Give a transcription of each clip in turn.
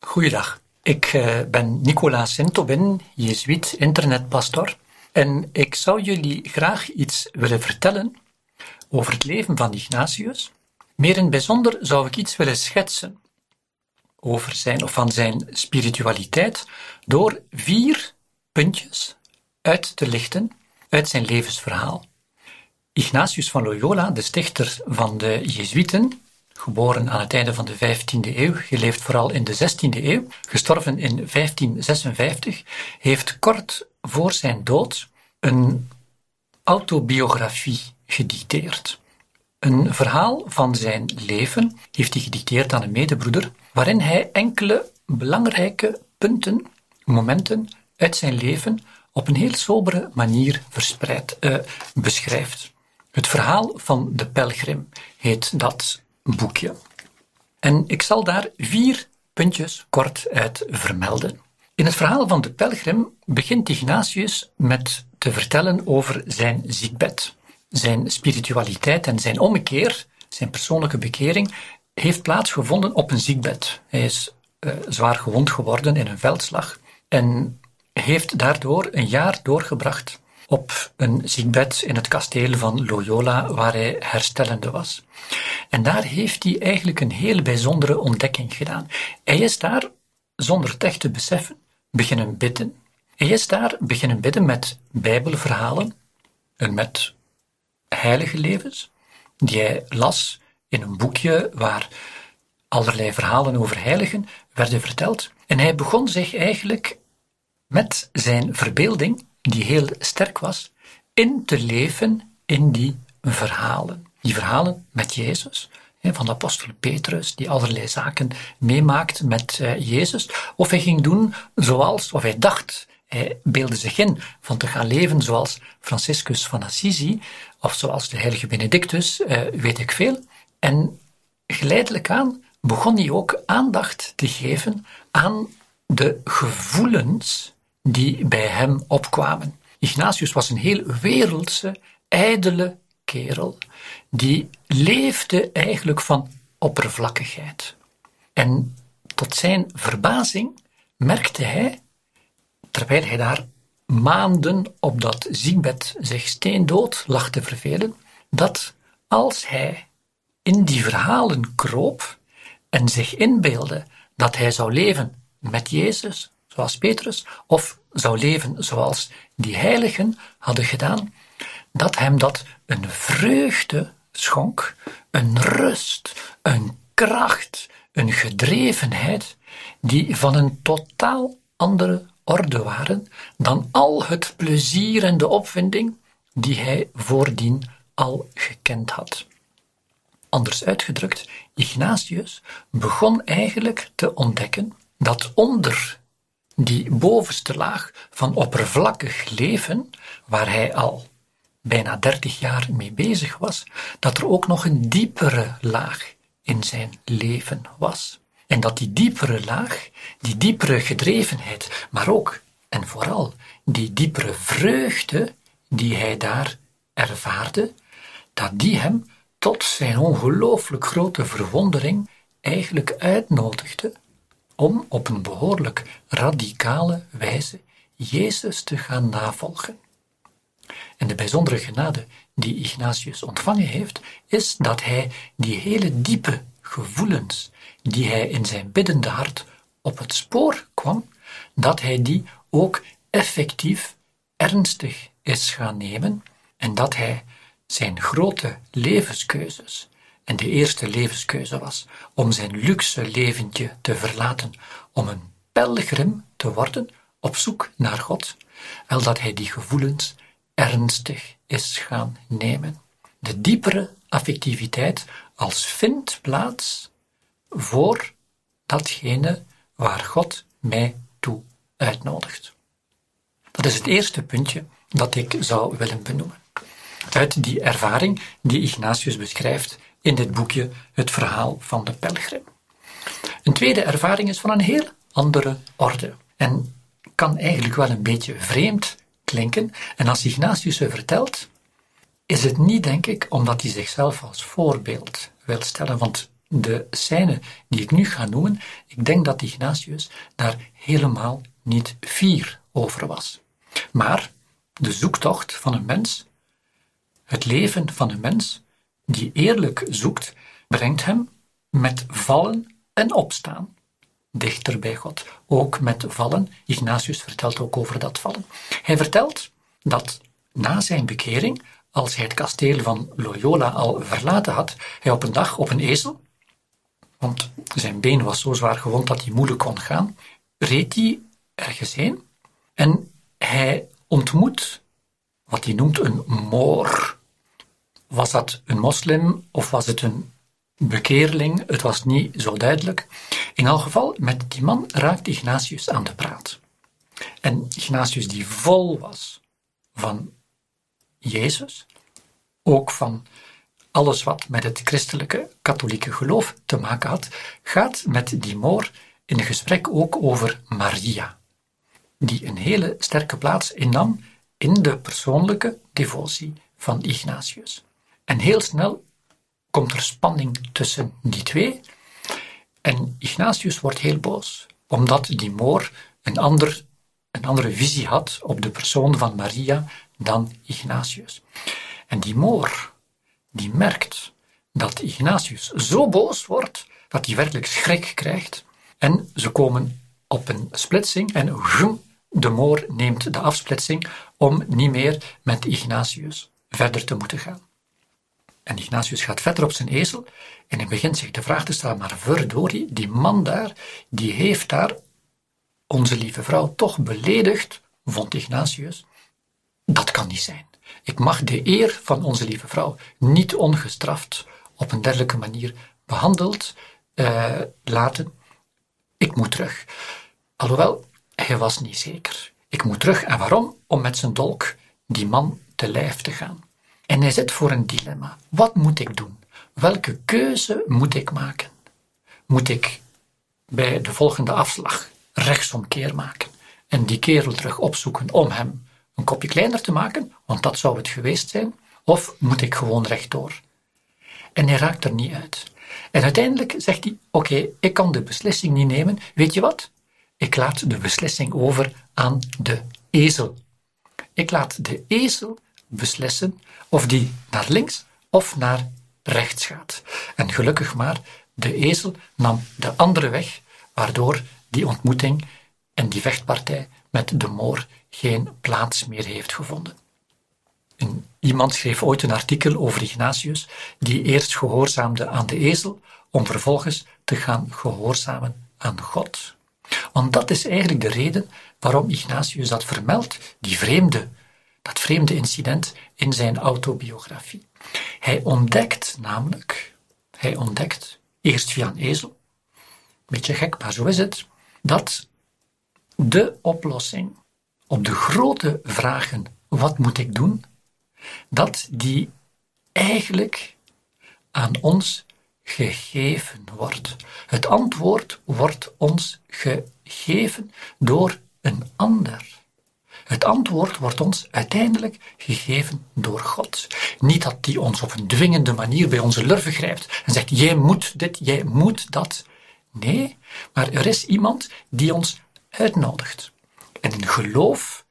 Goeiedag. Ik uh, ben Nicolas Sintobin, Jezuïet internetpastor. En ik zou jullie graag iets willen vertellen over het leven van Ignatius. Meer in het bijzonder zou ik iets willen schetsen over zijn of van zijn spiritualiteit door vier puntjes uit te lichten uit zijn levensverhaal. Ignatius van Loyola, de stichter van de Jezuïeten, geboren aan het einde van de 15e eeuw, geleefd vooral in de 16e eeuw, gestorven in 1556, heeft kort voor zijn dood een autobiografie gedicteerd. Een verhaal van zijn leven heeft hij gedicteerd aan een medebroeder, waarin hij enkele belangrijke punten, momenten uit zijn leven op een heel sobere manier verspreid, uh, beschrijft. Het verhaal van de pelgrim heet dat boekje. En ik zal daar vier puntjes kort uit vermelden. In het verhaal van de pelgrim begint Ignatius met te vertellen over zijn ziekbed. Zijn spiritualiteit en zijn ommekeer, zijn persoonlijke bekering, heeft plaatsgevonden op een ziekbed. Hij is uh, zwaar gewond geworden in een veldslag en heeft daardoor een jaar doorgebracht op een ziekbed in het kasteel van Loyola, waar hij herstellende was. En daar heeft hij eigenlijk een heel bijzondere ontdekking gedaan. Hij is daar, zonder het echt te beseffen, beginnen bidden. Hij is daar beginnen bidden met bijbelverhalen en met heilige levens, die hij las in een boekje waar allerlei verhalen over heiligen werden verteld. En hij begon zich eigenlijk met zijn verbeelding die heel sterk was, in te leven in die verhalen. Die verhalen met Jezus, van de apostel Petrus, die allerlei zaken meemaakt met eh, Jezus. Of hij ging doen zoals, of hij dacht, hij beelde zich in van te gaan leven zoals Franciscus van Assisi, of zoals de heilige Benedictus, eh, weet ik veel. En geleidelijk aan begon hij ook aandacht te geven aan de gevoelens die bij hem opkwamen. Ignatius was een heel wereldse, ijdele kerel, die leefde eigenlijk van oppervlakkigheid. En tot zijn verbazing merkte hij, terwijl hij daar maanden op dat ziekbed zich steendood lag te vervelen, dat als hij in die verhalen kroop en zich inbeelde dat hij zou leven met Jezus, zoals Petrus, of zou leven zoals die heiligen hadden gedaan, dat hem dat een vreugde schonk, een rust, een kracht, een gedrevenheid, die van een totaal andere orde waren dan al het plezier en de opwinding die hij voordien al gekend had. Anders uitgedrukt, Ignatius begon eigenlijk te ontdekken dat onder die bovenste laag van oppervlakkig leven, waar hij al bijna dertig jaar mee bezig was, dat er ook nog een diepere laag in zijn leven was. En dat die diepere laag, die diepere gedrevenheid, maar ook en vooral die diepere vreugde die hij daar ervaarde, dat die hem tot zijn ongelooflijk grote verwondering eigenlijk uitnodigde om op een behoorlijk radicale wijze Jezus te gaan navolgen. En de bijzondere genade die Ignatius ontvangen heeft, is dat hij die hele diepe gevoelens die hij in zijn biddende hart op het spoor kwam, dat hij die ook effectief ernstig is gaan nemen en dat hij zijn grote levenskeuzes en de eerste levenskeuze was om zijn luxe leventje te verlaten, om een pelgrim te worden op zoek naar God, wel dat hij die gevoelens ernstig is gaan nemen. De diepere affectiviteit als vindt plaats voor datgene waar God mij toe uitnodigt. Dat is het eerste puntje dat ik zou willen benoemen. Uit die ervaring die Ignatius beschrijft in dit boekje Het verhaal van de pelgrim. Een tweede ervaring is van een heel andere orde en kan eigenlijk wel een beetje vreemd klinken. En als Ignatius ze vertelt, is het niet, denk ik, omdat hij zichzelf als voorbeeld wil stellen, want de scène die ik nu ga noemen, ik denk dat Ignatius daar helemaal niet fier over was. Maar de zoektocht van een mens, het leven van een mens die eerlijk zoekt, brengt hem met vallen en opstaan dichter bij God. Ook met vallen. Ignatius vertelt ook over dat vallen. Hij vertelt dat na zijn bekering, als hij het kasteel van Loyola al verlaten had, hij op een dag op een ezel, want zijn been was zo zwaar gewond dat hij moeilijk kon gaan, reed hij ergens heen en hij ontmoet wat hij noemt een moor. Was dat een moslim of was het een bekeerling? Het was niet zo duidelijk. In elk geval, met die man raakt Ignatius aan de praat. En Ignatius, die vol was van Jezus, ook van alles wat met het christelijke katholieke geloof te maken had, gaat met die moor in gesprek ook over Maria, die een hele sterke plaats innam in de persoonlijke devotie van Ignatius. En heel snel komt er spanning tussen die twee. En Ignatius wordt heel boos, omdat die moor een, ander, een andere visie had op de persoon van Maria dan Ignatius. En die moor, die merkt dat Ignatius zo boos wordt dat hij werkelijk schrik krijgt. En ze komen op een splitsing en de moor neemt de afsplitsing om niet meer met Ignatius verder te moeten gaan. En Ignatius gaat verder op zijn ezel en hij begint zich de vraag te stellen, maar verdorie, die man daar, die heeft daar onze lieve vrouw toch beledigd, vond Ignatius. Dat kan niet zijn. Ik mag de eer van onze lieve vrouw niet ongestraft op een dergelijke manier behandeld uh, laten. Ik moet terug. Alhoewel, hij was niet zeker. Ik moet terug. En waarom? Om met zijn dolk die man te lijf te gaan. En hij zit voor een dilemma. Wat moet ik doen? Welke keuze moet ik maken? Moet ik bij de volgende afslag rechtsomkeer maken en die kerel terug opzoeken om hem een kopje kleiner te maken, want dat zou het geweest zijn, of moet ik gewoon rechtdoor? En hij raakt er niet uit. En uiteindelijk zegt hij: Oké, ik kan de beslissing niet nemen. Weet je wat? Ik laat de beslissing over aan de ezel. Ik laat de ezel beslissen of die naar links of naar rechts gaat. En gelukkig maar, de ezel nam de andere weg, waardoor die ontmoeting en die vechtpartij met de moor geen plaats meer heeft gevonden. En iemand schreef ooit een artikel over Ignatius, die eerst gehoorzaamde aan de ezel, om vervolgens te gaan gehoorzamen aan God. Want dat is eigenlijk de reden waarom Ignatius dat vermeldt, die vreemde dat vreemde incident in zijn autobiografie. Hij ontdekt namelijk, hij ontdekt, eerst via een ezel, beetje gek, maar zo is het, dat de oplossing op de grote vragen, wat moet ik doen, dat die eigenlijk aan ons gegeven wordt. Het antwoord wordt ons gegeven door een ander. Het antwoord wordt ons uiteindelijk gegeven door God. Niet dat die ons op een dwingende manier bij onze lurven grijpt en zegt: Jij moet dit, jij moet dat. Nee, maar er is iemand die ons uitnodigt. En in geloof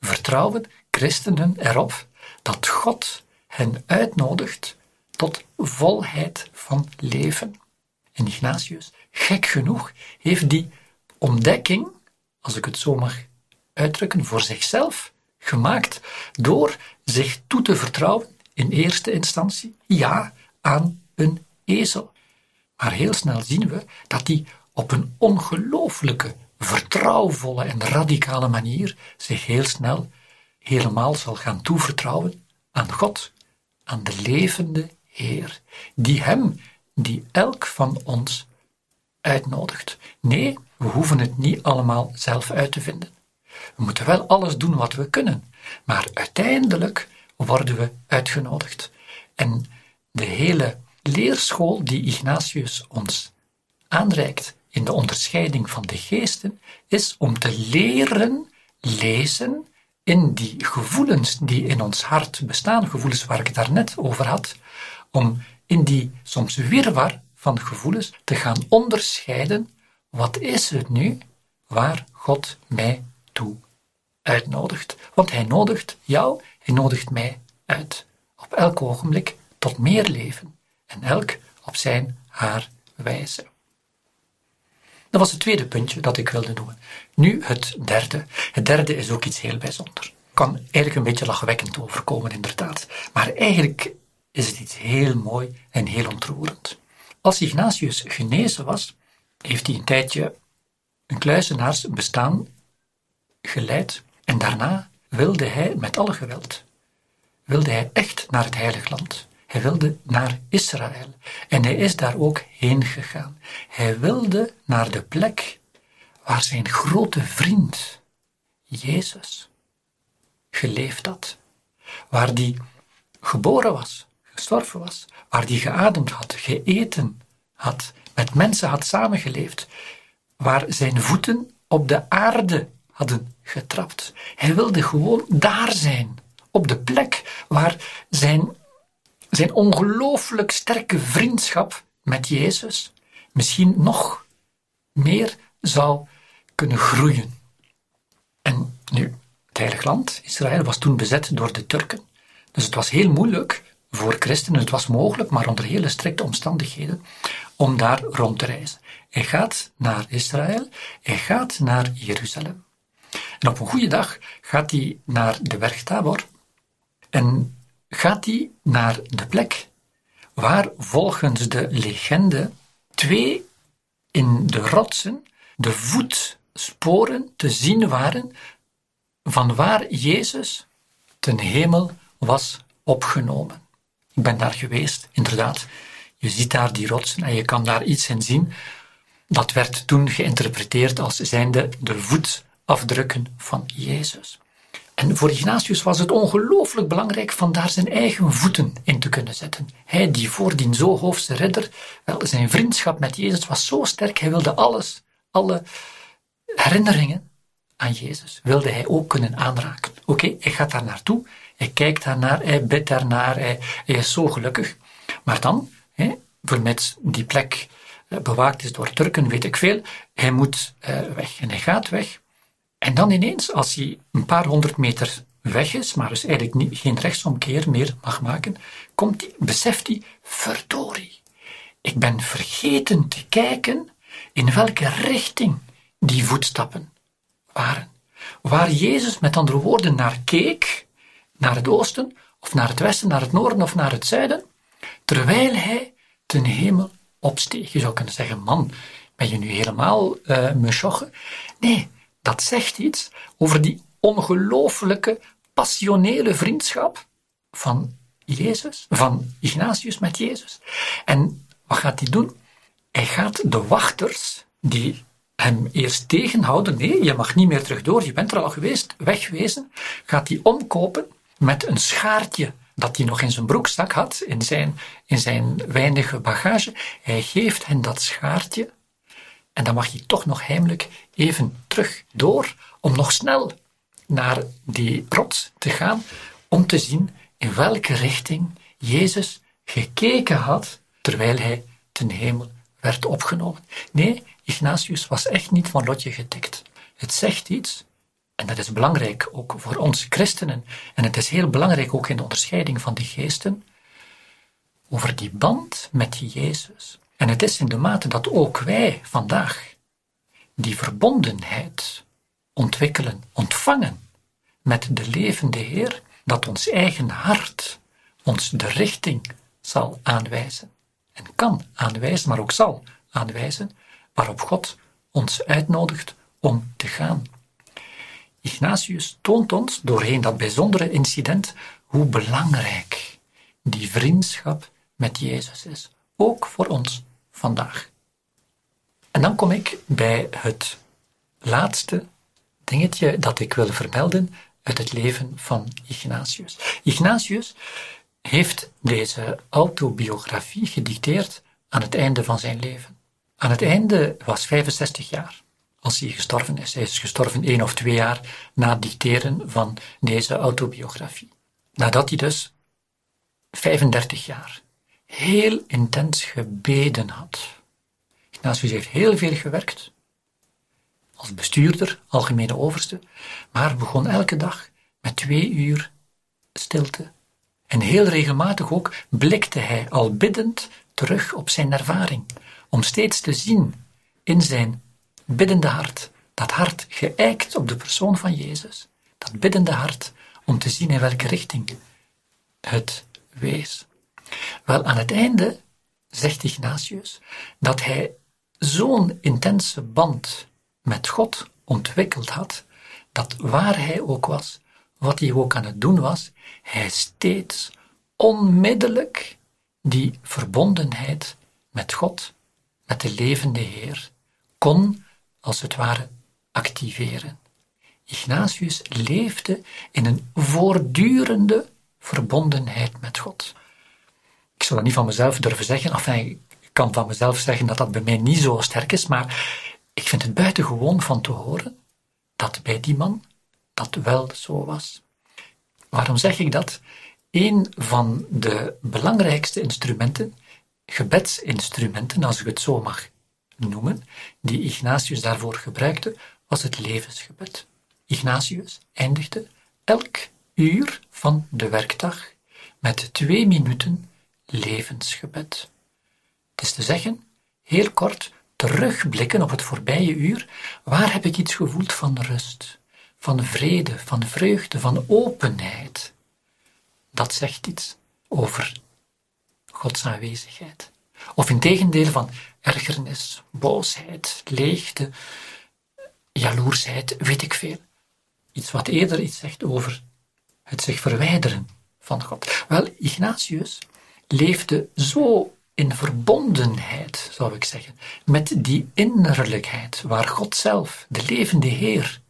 vertrouwen christenen erop dat God hen uitnodigt tot volheid van leven. En Ignatius, gek genoeg, heeft die ontdekking, als ik het zo mag uitdrukken voor zichzelf gemaakt door zich toe te vertrouwen in eerste instantie, ja, aan een ezel. Maar heel snel zien we dat hij op een ongelooflijke, vertrouwvolle en radicale manier zich heel snel helemaal zal gaan toevertrouwen aan God, aan de levende Heer, die hem, die elk van ons uitnodigt. Nee, we hoeven het niet allemaal zelf uit te vinden. We moeten wel alles doen wat we kunnen, maar uiteindelijk worden we uitgenodigd. En de hele leerschool die Ignatius ons aanreikt in de onderscheiding van de geesten, is om te leren lezen in die gevoelens die in ons hart bestaan, gevoelens waar ik het daarnet over had, om in die soms wirwar van gevoelens te gaan onderscheiden. Wat is het nu waar God mij toe uitnodigt? Want Hij nodigt jou, Hij nodigt mij uit. Op elk ogenblik tot meer leven. En elk op zijn, haar wijze. Dat was het tweede puntje dat ik wilde noemen. Nu het derde. Het derde is ook iets heel bijzonders. Kan eigenlijk een beetje lachwekkend overkomen, inderdaad. Maar eigenlijk is het iets heel mooi en heel ontroerend. Als Ignatius genezen was, heeft hij een tijdje een kluizenaars bestaan geleid. En daarna wilde hij met alle geweld, wilde hij echt naar het heilig land. Hij wilde naar Israël. En hij is daar ook heen gegaan. Hij wilde naar de plek waar zijn grote vriend, Jezus, geleefd had. Waar die geboren was, gestorven was, waar die geademd had, geëten had, met mensen had samengeleefd, waar zijn voeten op de aarde hadden getrapt. Hij wilde gewoon daar zijn, op de plek waar zijn zijn ongelooflijk sterke vriendschap met Jezus misschien nog meer zou kunnen groeien. En nu, het Heilig Land, Israël, was toen bezet door de Turken. Dus het was heel moeilijk voor christenen, het was mogelijk, maar onder hele strikte omstandigheden, om daar rond te reizen. Hij gaat naar Israël, hij gaat naar Jeruzalem. En op een goede dag gaat hij naar de berg Tabor. En gaat hij naar de plek waar volgens de legende twee in de rotsen de voetsporen te zien waren van waar Jezus ten hemel was opgenomen. Ik ben daar geweest, inderdaad. Je ziet daar die rotsen en je kan daar iets in zien. Dat werd toen geïnterpreteerd als zijnde de voetafdrukken van Jezus. En voor Ignatius was het ongelooflijk belangrijk van daar zijn eigen voeten in te kunnen zetten. Hij die voordien zo hoofdse redder, wel, zijn vriendschap met Jezus was zo sterk, hij wilde alles, alle herinneringen aan Jezus, wilde hij ook kunnen aanraken. Oké, hij gaat daar naartoe, hij kijkt daarnaar, hij bidt daarnaar, hij, hij is zo gelukkig. Maar dan, hè, vermits die plek eh, bewaakt is door Turken, weet ik veel, hij moet uh, weg. En hij gaat weg. En dan ineens, als hij een paar honderd meter weg is, maar dus eigenlijk niet, geen rechtsomkeer meer mag maken, komt hij, beseft hij, verdorie, ik ben vergeten te kijken in welke richting die voetstappen waren. Waar Jezus met andere woorden naar keek, naar het oosten, of naar het westen, naar het noorden of naar het zuiden, terwijl hij ten hemel opsteeg. Je zou kunnen zeggen, man, ben je nu helemaal uh, Nee, dat zegt iets over die ongelooflijke, passionele vriendschap van Jezus, van Ignatius met Jezus. En wat gaat hij doen? Hij gaat de wachters die hem eerst tegenhouden, nee, je mag niet meer terug door, je bent er al geweest, wegwezen, gaat hij omkopen met een schaartje dat hij nog in zijn broekzak had, in zijn, in zijn weinige bagage. Hij geeft hen dat schaartje en dan mag hij toch nog heimelijk even terug door om nog snel naar die rots te gaan om te zien in welke richting Jezus gekeken had terwijl hij ten hemel werd opgenomen. Nee, Ignatius was echt niet van lotje getikt. Het zegt iets, en dat is belangrijk ook voor ons christenen, en het is heel belangrijk ook in de onderscheiding van die geesten, over die band met Jezus. Het is in de mate dat ook wij vandaag die verbondenheid ontwikkelen, ontvangen met de levende Heer, dat ons eigen hart ons de richting zal aanwijzen. En kan aanwijzen, maar ook zal aanwijzen, waarop God ons uitnodigt om te gaan. Ignatius toont ons doorheen dat bijzondere incident hoe belangrijk die vriendschap met Jezus is, ook voor ons vandaag. En dan kom ik bij het laatste dingetje dat ik wil vermelden uit het leven van Ignatius. Ignatius heeft deze autobiografie gedicteerd aan het einde van zijn leven. Aan het einde was 65 jaar als hij gestorven is. Hij is gestorven één of twee jaar na het dicteren van deze autobiografie. Nadat hij dus 35 jaar heel intens gebeden had. Ignatius heeft heel veel gewerkt, als bestuurder, algemene overste, maar begon elke dag met twee uur stilte. En heel regelmatig ook blikte hij al biddend terug op zijn ervaring, om steeds te zien in zijn biddende hart, dat hart geëikt op de persoon van Jezus, dat biddende hart, om te zien in welke richting het wees. Wel, aan het einde zegt Ignatius dat hij zo'n intense band met God ontwikkeld had, dat waar hij ook was, wat hij ook aan het doen was, hij steeds onmiddellijk die verbondenheid met God, met de levende Heer, kon, als het ware, activeren. Ignatius leefde in een voortdurende verbondenheid met God. Ik zou dat niet van mezelf durven zeggen, enfin, ik kan van mezelf zeggen dat dat bij mij niet zo sterk is, maar ik vind het buitengewoon van te horen dat bij die man dat wel zo was. Waarom zeg ik dat? Een van de belangrijkste instrumenten, gebedsinstrumenten, als ik het zo mag noemen, die Ignatius daarvoor gebruikte, was het levensgebed. Ignatius eindigde elk uur van de werkdag met twee minuten levensgebed. Het is te zeggen, heel kort, terugblikken op het voorbije uur, waar heb ik iets gevoeld van rust, van vrede, van vreugde, van openheid? Dat zegt iets over Gods aanwezigheid. Of in tegendeel van ergernis, boosheid, leegte, jaloersheid, weet ik veel. Iets wat eerder iets zegt over het zich verwijderen van God. Wel, Ignatius leefde zo in verbondenheid, zou ik zeggen, met die innerlijkheid waar God zelf, de levende Heer,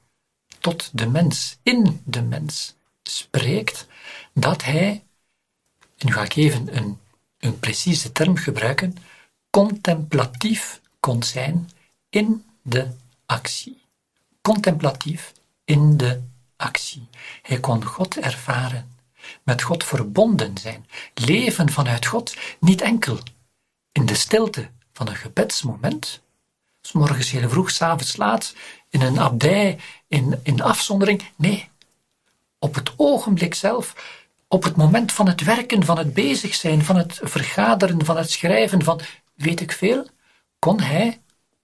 tot de mens, in de mens, spreekt, dat hij, en nu ga ik even een, een precieze term gebruiken, contemplatief kon zijn in de actie. Contemplatief in de actie. Hij kon God ervaren, met God verbonden zijn, leven vanuit God, niet enkel in de stilte van een gebedsmoment, s morgens heel vroeg, s avonds laat, in een abdij, in, in afzondering. Nee, op het ogenblik zelf, op het moment van het werken, van het bezig zijn, van het vergaderen, van het schrijven, van weet ik veel, kon hij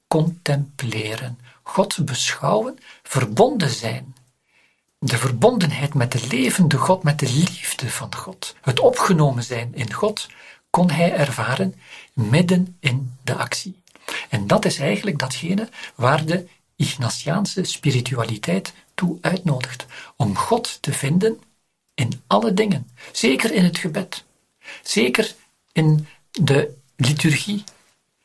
contempleren, God beschouwen, verbonden zijn. De verbondenheid met de levende God, met de liefde van God, het opgenomen zijn in God, kon hij ervaren midden in de actie. En dat is eigenlijk datgene waar de Ignatiaanse spiritualiteit toe uitnodigt. Om God te vinden in alle dingen. Zeker in het gebed. Zeker in de liturgie.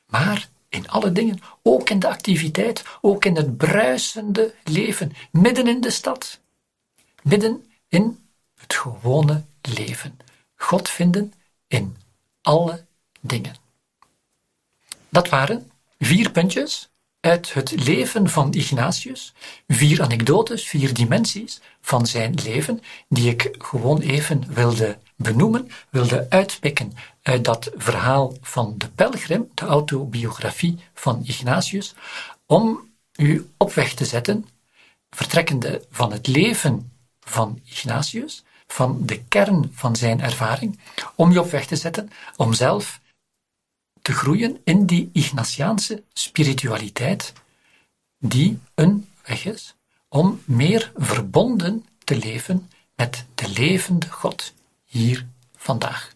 Maar in alle dingen. Ook in de activiteit. Ook in het bruisende leven. Midden in de stad. Midden in het gewone leven. God vinden in alle dingen. Dat waren vier puntjes uit het leven van Ignatius, vier anekdotes, vier dimensies van zijn leven, die ik gewoon even wilde benoemen, wilde uitpikken uit dat verhaal van de pelgrim, de autobiografie van Ignatius, om u op weg te zetten, vertrekkende van het leven van Ignatius, van de kern van zijn ervaring, om je op weg te zetten om zelf te groeien in die Ignatiaanse spiritualiteit, die een weg is om meer verbonden te leven met de levende God hier vandaag.